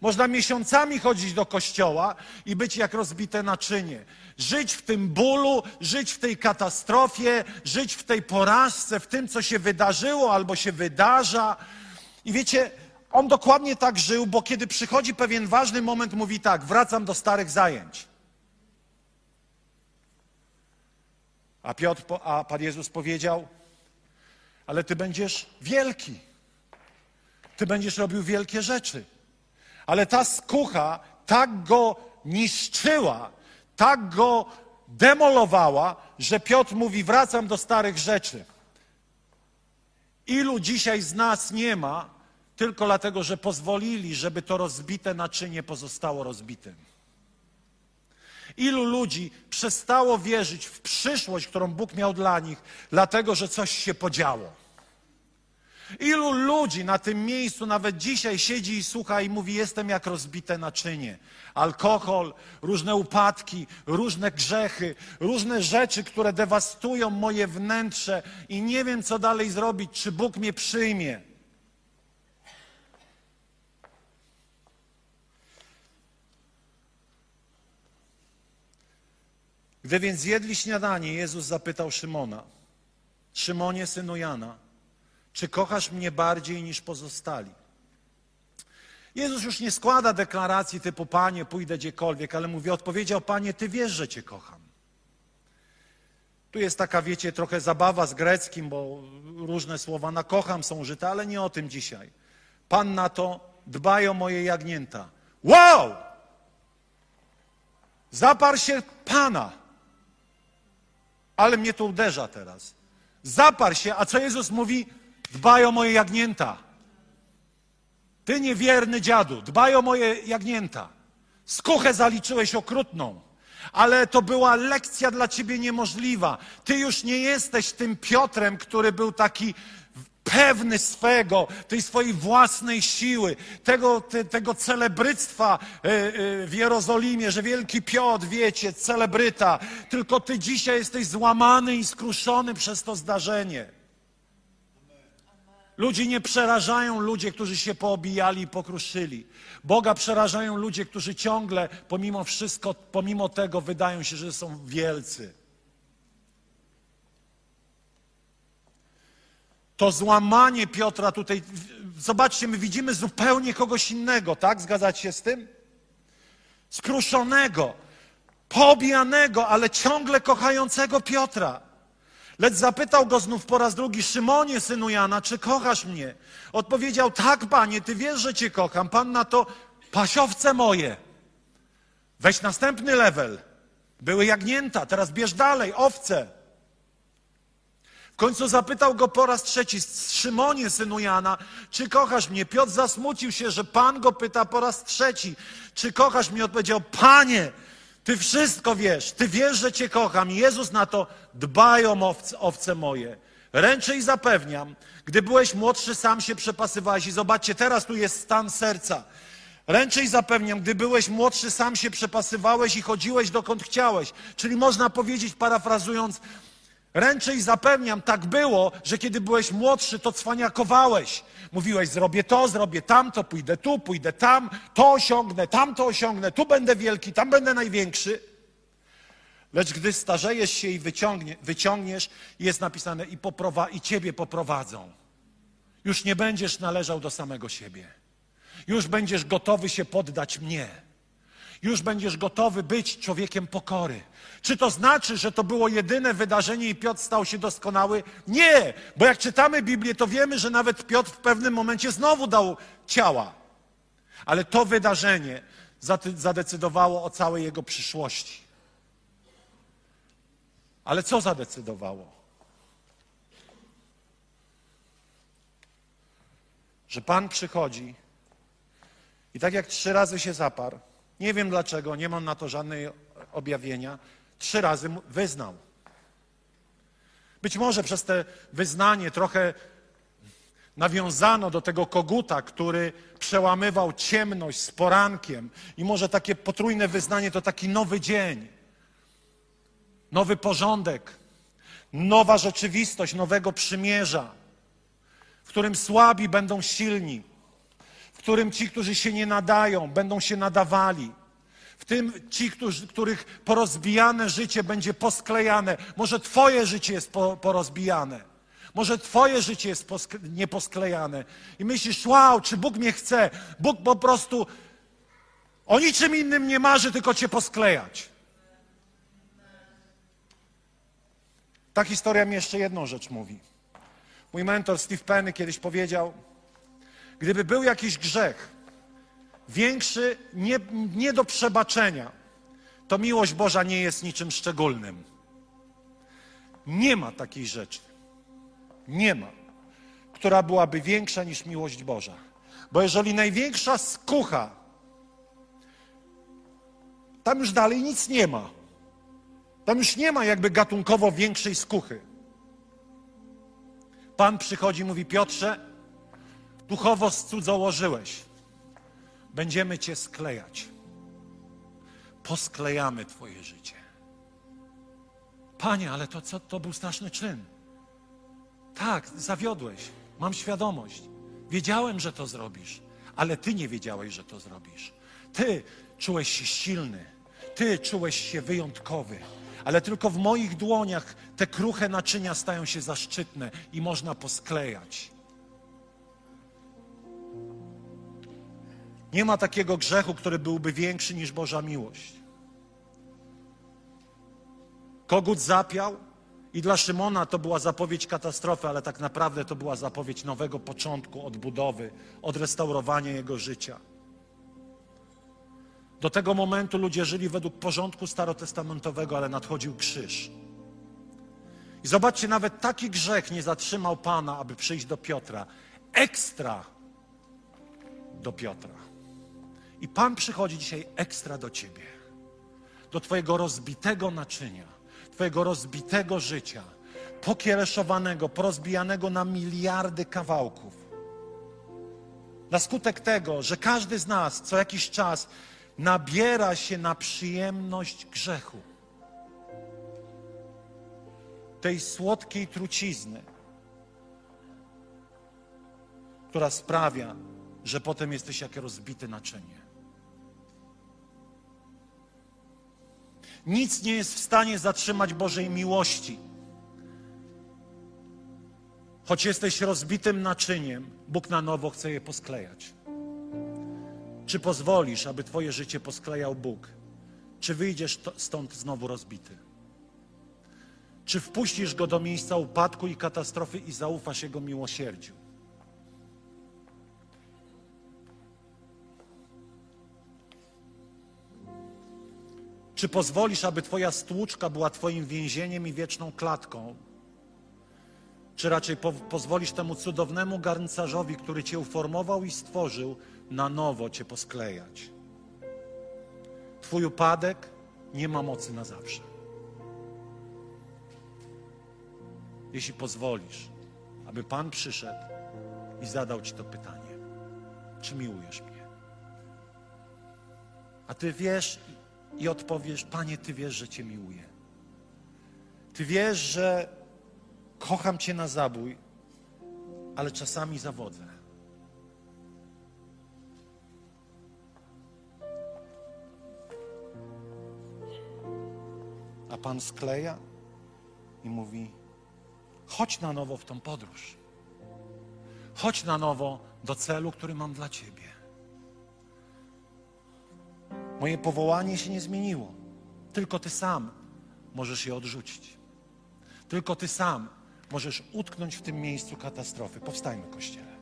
Można miesiącami chodzić do kościoła i być jak rozbite naczynie. Żyć w tym bólu, żyć w tej katastrofie, żyć w tej porażce, w tym, co się wydarzyło albo się wydarza. I wiecie, on dokładnie tak żył, bo kiedy przychodzi pewien ważny moment, mówi tak: wracam do starych zajęć. A Piotr, a Pan Jezus powiedział: Ale ty będziesz wielki. Ty będziesz robił wielkie rzeczy. Ale ta skucha tak go niszczyła, tak go demolowała, że Piotr mówi: Wracam do starych rzeczy. Ilu dzisiaj z nas nie ma, tylko dlatego, że pozwolili, żeby to rozbite naczynie pozostało rozbitym. Ilu ludzi przestało wierzyć w przyszłość, którą Bóg miał dla nich, dlatego że coś się podziało. Ilu ludzi na tym miejscu nawet dzisiaj siedzi i słucha i mówi: Jestem jak rozbite naczynie. Alkohol, różne upadki, różne grzechy, różne rzeczy, które dewastują moje wnętrze i nie wiem, co dalej zrobić, czy Bóg mnie przyjmie. Gdy więc zjedli śniadanie, Jezus zapytał Szymona: Szymonie, synu Jana, czy kochasz mnie bardziej niż pozostali? Jezus już nie składa deklaracji typu Panie, pójdę gdziekolwiek, ale mówi: Odpowiedział Panie, Ty wiesz, że Cię kocham. Tu jest taka, wiecie, trochę zabawa z greckim, bo różne słowa na kocham są użyte, ale nie o tym dzisiaj. Pan na to dbaj o moje jagnięta. Wow! Zaparł się Pana. Ale mnie to uderza teraz. Zaparł się, a co Jezus mówi? Dbaj o moje jagnięta. Ty niewierny dziadu, dbaj o moje jagnięta. Skuchę zaliczyłeś okrutną, ale to była lekcja dla ciebie niemożliwa. Ty już nie jesteś tym Piotrem, który był taki pewny swego, tej swojej własnej siły, tego, te, tego celebryctwa e, e, w Jerozolimie, że wielki Piotr, wiecie, celebryta, tylko ty dzisiaj jesteś złamany i skruszony przez to zdarzenie. Ludzi nie przerażają ludzie, którzy się poobijali i pokruszyli. Boga przerażają ludzie, którzy ciągle, pomimo wszystko, pomimo tego, wydają się, że są wielcy. To złamanie Piotra tutaj, zobaczcie, my widzimy zupełnie kogoś innego, tak? Zgadzacie się z tym? Skruszonego, pobijanego, ale ciągle kochającego Piotra. Lecz zapytał go znów po raz drugi, Szymonie, synu Jana, czy kochasz mnie? Odpowiedział, tak, panie, ty wiesz, że cię kocham. Pan na to, pasiowce moje. Weź następny level. Były jagnięta, teraz bierz dalej, owce końcu zapytał go po raz trzeci, Szymonie, synu Jana, czy kochasz mnie? Piotr zasmucił się, że Pan go pyta po raz trzeci, czy kochasz mnie? Odpowiedział, Panie, Ty wszystko wiesz, Ty wiesz, że Cię kocham. I Jezus na to, dbaj o owce, owce moje. Ręczę i zapewniam, gdy byłeś młodszy, sam się przepasywałeś. I zobaczcie, teraz tu jest stan serca. Ręczę i zapewniam, gdy byłeś młodszy, sam się przepasywałeś i chodziłeś dokąd chciałeś. Czyli można powiedzieć, parafrazując, Ręczę i zapewniam, tak było, że kiedy byłeś młodszy, to cwaniakowałeś. Mówiłeś, zrobię to, zrobię tamto, pójdę tu, pójdę tam, to osiągnę, tamto osiągnę, tu będę wielki, tam będę największy. Lecz gdy starzejesz się i wyciągnie, wyciągniesz, jest napisane i, poprowa- i ciebie poprowadzą. Już nie będziesz należał do samego siebie. Już będziesz gotowy się poddać mnie. Już będziesz gotowy być człowiekiem pokory. Czy to znaczy, że to było jedyne wydarzenie i Piotr stał się doskonały? Nie, bo jak czytamy Biblię, to wiemy, że nawet Piotr w pewnym momencie znowu dał ciała. Ale to wydarzenie zadecydowało o całej jego przyszłości. Ale co zadecydowało? Że Pan przychodzi i tak jak trzy razy się zaparł, nie wiem dlaczego, nie mam na to żadnej objawienia, trzy razy wyznał. Być może przez te wyznanie trochę nawiązano do tego koguta, który przełamywał ciemność z porankiem. I może takie potrójne wyznanie to taki nowy dzień, nowy porządek, nowa rzeczywistość nowego przymierza, w którym słabi będą silni, w którym ci, którzy się nie nadają, będą się nadawali. W tym ci, którzy, których porozbijane życie będzie posklejane. Może Twoje życie jest po, porozbijane. Może Twoje życie jest posk- nieposklejane. I myślisz, wow, czy Bóg mnie chce? Bóg po prostu o niczym innym nie marzy, tylko Cię posklejać. Ta historia mi jeszcze jedną rzecz mówi. Mój mentor Steve Penny kiedyś powiedział, gdyby był jakiś grzech większy, nie, nie do przebaczenia, to miłość Boża nie jest niczym szczególnym. Nie ma takiej rzeczy. Nie ma, która byłaby większa niż miłość Boża. Bo jeżeli największa skucha, tam już dalej nic nie ma. Tam już nie ma jakby gatunkowo większej skuchy. Pan przychodzi mówi: Piotrze, duchowo cudzołożyłeś. Będziemy cię sklejać. Posklejamy twoje życie. Panie, ale to, co, to był straszny czyn. Tak, zawiodłeś. Mam świadomość. Wiedziałem, że to zrobisz, ale ty nie wiedziałeś, że to zrobisz. Ty czułeś się silny. Ty czułeś się wyjątkowy. Ale tylko w moich dłoniach te kruche naczynia stają się zaszczytne i można posklejać. Nie ma takiego grzechu, który byłby większy niż Boża miłość. Kogut zapiał i dla Szymona to była zapowiedź katastrofy, ale tak naprawdę to była zapowiedź nowego początku, odbudowy, odrestaurowania jego życia. Do tego momentu ludzie żyli według porządku starotestamentowego, ale nadchodził krzyż. I zobaczcie, nawet taki grzech nie zatrzymał Pana, aby przyjść do Piotra. Ekstra do Piotra. I Pan przychodzi dzisiaj ekstra do ciebie, do Twojego rozbitego naczynia, Twojego rozbitego życia, pokiereszowanego, porozbijanego na miliardy kawałków. Na skutek tego, że każdy z nas co jakiś czas nabiera się na przyjemność grzechu, tej słodkiej trucizny, która sprawia, że potem jesteś jak rozbite naczynie. Nic nie jest w stanie zatrzymać Bożej miłości. Choć jesteś rozbitym naczyniem, Bóg na nowo chce je posklejać. Czy pozwolisz, aby Twoje życie posklejał Bóg? Czy wyjdziesz stąd znowu rozbity? Czy wpuścisz go do miejsca upadku i katastrofy i zaufasz Jego miłosierdziu? Czy pozwolisz, aby Twoja stłuczka była Twoim więzieniem i wieczną klatką? Czy raczej po, pozwolisz temu cudownemu garncarzowi, który Cię uformował i stworzył, na nowo Cię posklejać? Twój upadek nie ma mocy na zawsze. Jeśli pozwolisz, aby Pan przyszedł i zadał Ci to pytanie: czy miłujesz mnie? A Ty wiesz i odpowiesz: Panie, Ty wiesz, że Cię miłuję. Ty wiesz, że kocham Cię na zabój, ale czasami zawodzę. A Pan skleja i mówi: chodź na nowo w tą podróż. Chodź na nowo do celu, który mam dla Ciebie. Moje powołanie się nie zmieniło. Tylko Ty sam możesz je odrzucić. Tylko Ty sam możesz utknąć w tym miejscu katastrofy. Powstajmy, Kościele.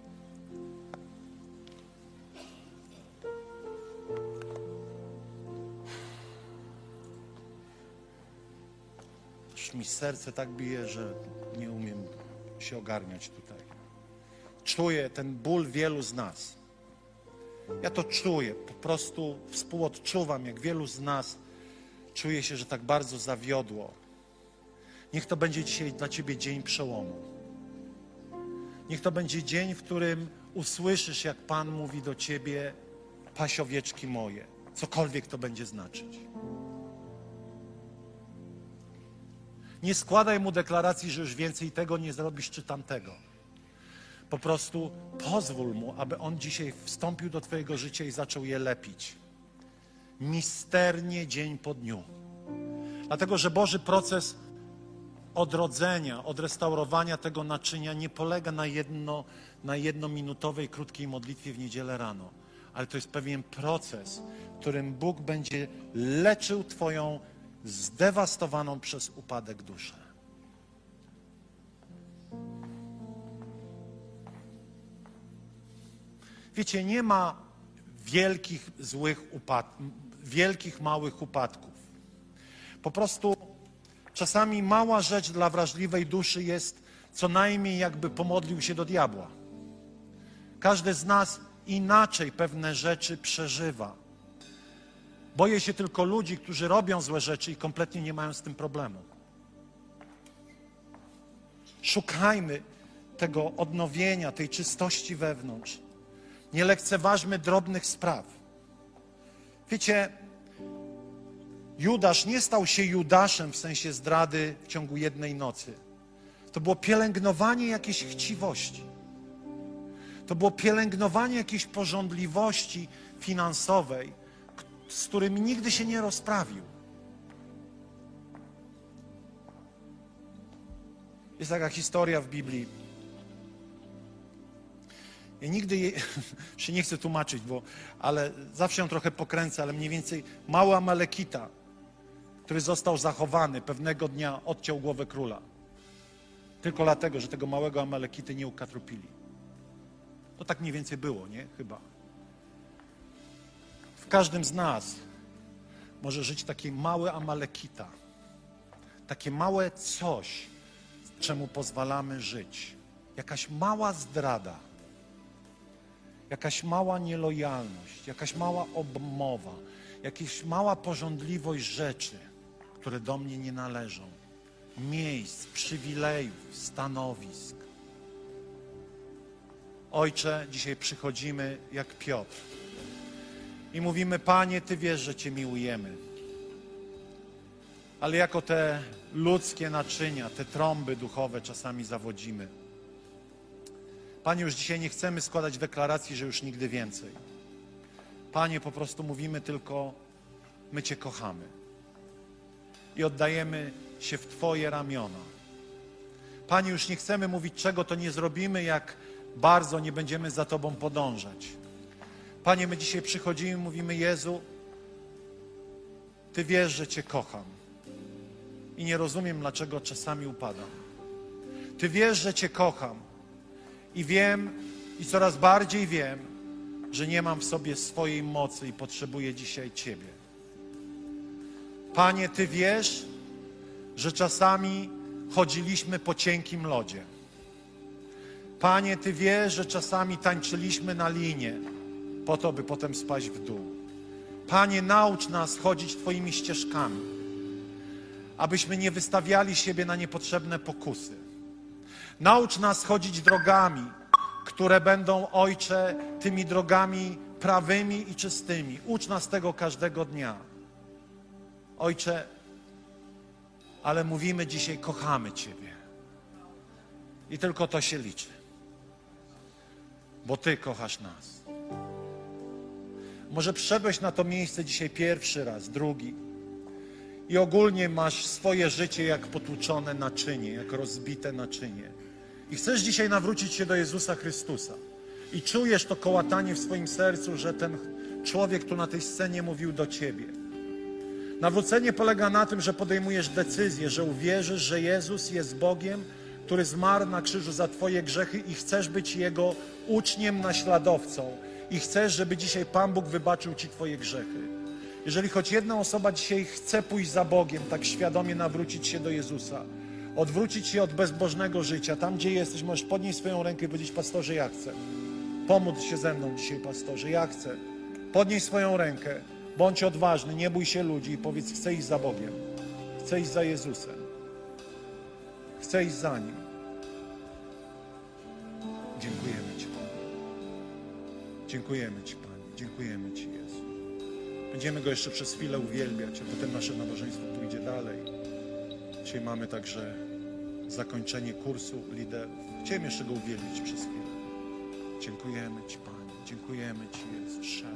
Aż mi serce tak bije, że nie umiem się ogarniać tutaj. Czuję ten ból wielu z nas. Ja to czuję, po prostu współodczuwam, jak wielu z nas czuje się, że tak bardzo zawiodło. Niech to będzie dzisiaj dla Ciebie dzień przełomu. Niech to będzie dzień, w którym usłyszysz, jak Pan mówi do Ciebie, pasiowieczki moje, cokolwiek to będzie znaczyć. Nie składaj mu deklaracji, że już więcej tego nie zrobisz czy tamtego. Po prostu pozwól mu, aby on dzisiaj wstąpił do Twojego życia i zaczął je lepić. Misternie dzień po dniu. Dlatego, że Boży proces odrodzenia, odrestaurowania tego naczynia nie polega na, jedno, na jednominutowej, krótkiej modlitwie w niedzielę rano, ale to jest pewien proces, którym Bóg będzie leczył Twoją zdewastowaną przez upadek duszę. Wiecie, nie ma wielkich, złych upadków, wielkich, małych upadków. Po prostu czasami mała rzecz dla wrażliwej duszy jest co najmniej jakby pomodlił się do diabła. Każdy z nas inaczej pewne rzeczy przeżywa. Boję się tylko ludzi, którzy robią złe rzeczy i kompletnie nie mają z tym problemu. Szukajmy tego odnowienia, tej czystości wewnątrz. Nie lekceważmy drobnych spraw. Wiecie, Judasz nie stał się Judaszem w sensie zdrady w ciągu jednej nocy. To było pielęgnowanie jakiejś chciwości. To było pielęgnowanie jakiejś porządliwości finansowej, z którymi nigdy się nie rozprawił. Jest taka historia w Biblii. Ja nigdy się nie chcę tłumaczyć, bo, ale zawsze ją trochę pokręcę, ale mniej więcej mały Amalekita, który został zachowany, pewnego dnia odciął głowę króla. Tylko dlatego, że tego małego Amalekity nie ukatrupili. To tak mniej więcej było, nie? Chyba. W każdym z nas może żyć taki mały Amalekita. Takie małe coś, czemu pozwalamy żyć. Jakaś mała zdrada, jakaś mała nielojalność, jakaś mała obmowa, jakaś mała porządliwość rzeczy, które do mnie nie należą. Miejsc, przywilejów, stanowisk. Ojcze, dzisiaj przychodzimy jak Piotr i mówimy: Panie, Ty wiesz, że Cię miłujemy. Ale jako te ludzkie naczynia, te trąby duchowe czasami zawodzimy. Panie, już dzisiaj nie chcemy składać deklaracji, że już nigdy więcej. Panie, po prostu mówimy tylko: My Cię kochamy i oddajemy się w Twoje ramiona. Panie, już nie chcemy mówić, czego to nie zrobimy, jak bardzo nie będziemy za Tobą podążać. Panie, my dzisiaj przychodzimy mówimy: Jezu, Ty wiesz, że Cię kocham i nie rozumiem, dlaczego czasami upadam. Ty wiesz, że Cię kocham i wiem, i coraz bardziej wiem, że nie mam w sobie swojej mocy i potrzebuję dzisiaj Ciebie. Panie, Ty wiesz, że czasami chodziliśmy po cienkim lodzie. Panie, Ty wiesz, że czasami tańczyliśmy na linie po to, by potem spaść w dół. Panie, naucz nas chodzić Twoimi ścieżkami, abyśmy nie wystawiali siebie na niepotrzebne pokusy. Naucz nas chodzić drogami, które będą, Ojcze, tymi drogami prawymi i czystymi. Ucz nas tego każdego dnia. Ojcze, ale mówimy dzisiaj, kochamy Ciebie. I tylko to się liczy. Bo Ty kochasz nas. Może przyszedłeś na to miejsce dzisiaj pierwszy raz, drugi. i ogólnie masz swoje życie jak potłuczone naczynie, jak rozbite naczynie. I chcesz dzisiaj nawrócić się do Jezusa Chrystusa. I czujesz to kołatanie w swoim sercu, że ten człowiek tu na tej scenie mówił do ciebie. Nawrócenie polega na tym, że podejmujesz decyzję, że uwierzysz, że Jezus jest Bogiem, który zmarł na krzyżu za Twoje grzechy i chcesz być Jego uczniem, naśladowcą. I chcesz, żeby dzisiaj Pan Bóg wybaczył Ci Twoje grzechy. Jeżeli choć jedna osoba dzisiaj chce pójść za Bogiem, tak świadomie nawrócić się do Jezusa, odwrócić się od bezbożnego życia, tam gdzie jesteś, możesz podnieść swoją rękę i powiedzieć, pastorze, ja chcę. Pomódl się ze mną dzisiaj, pastorze, ja chcę. Podnieś swoją rękę, bądź odważny, nie bój się ludzi i powiedz, chcę iść za Bogiem. Chcę iść za Jezusem. Chcę iść za Nim. Dziękujemy Ci, Panie. Dziękujemy Ci, Panie. Dziękujemy Ci, Jezu. Będziemy Go jeszcze przez chwilę uwielbiać, a potem nasze nabożeństwo pójdzie dalej. Dzisiaj mamy także zakończenie kursu liderów. Chciałem jeszcze Go uwielbić przez chwilę. Dziękujemy Ci, Panie. Dziękujemy Ci, Jezu. Szadara.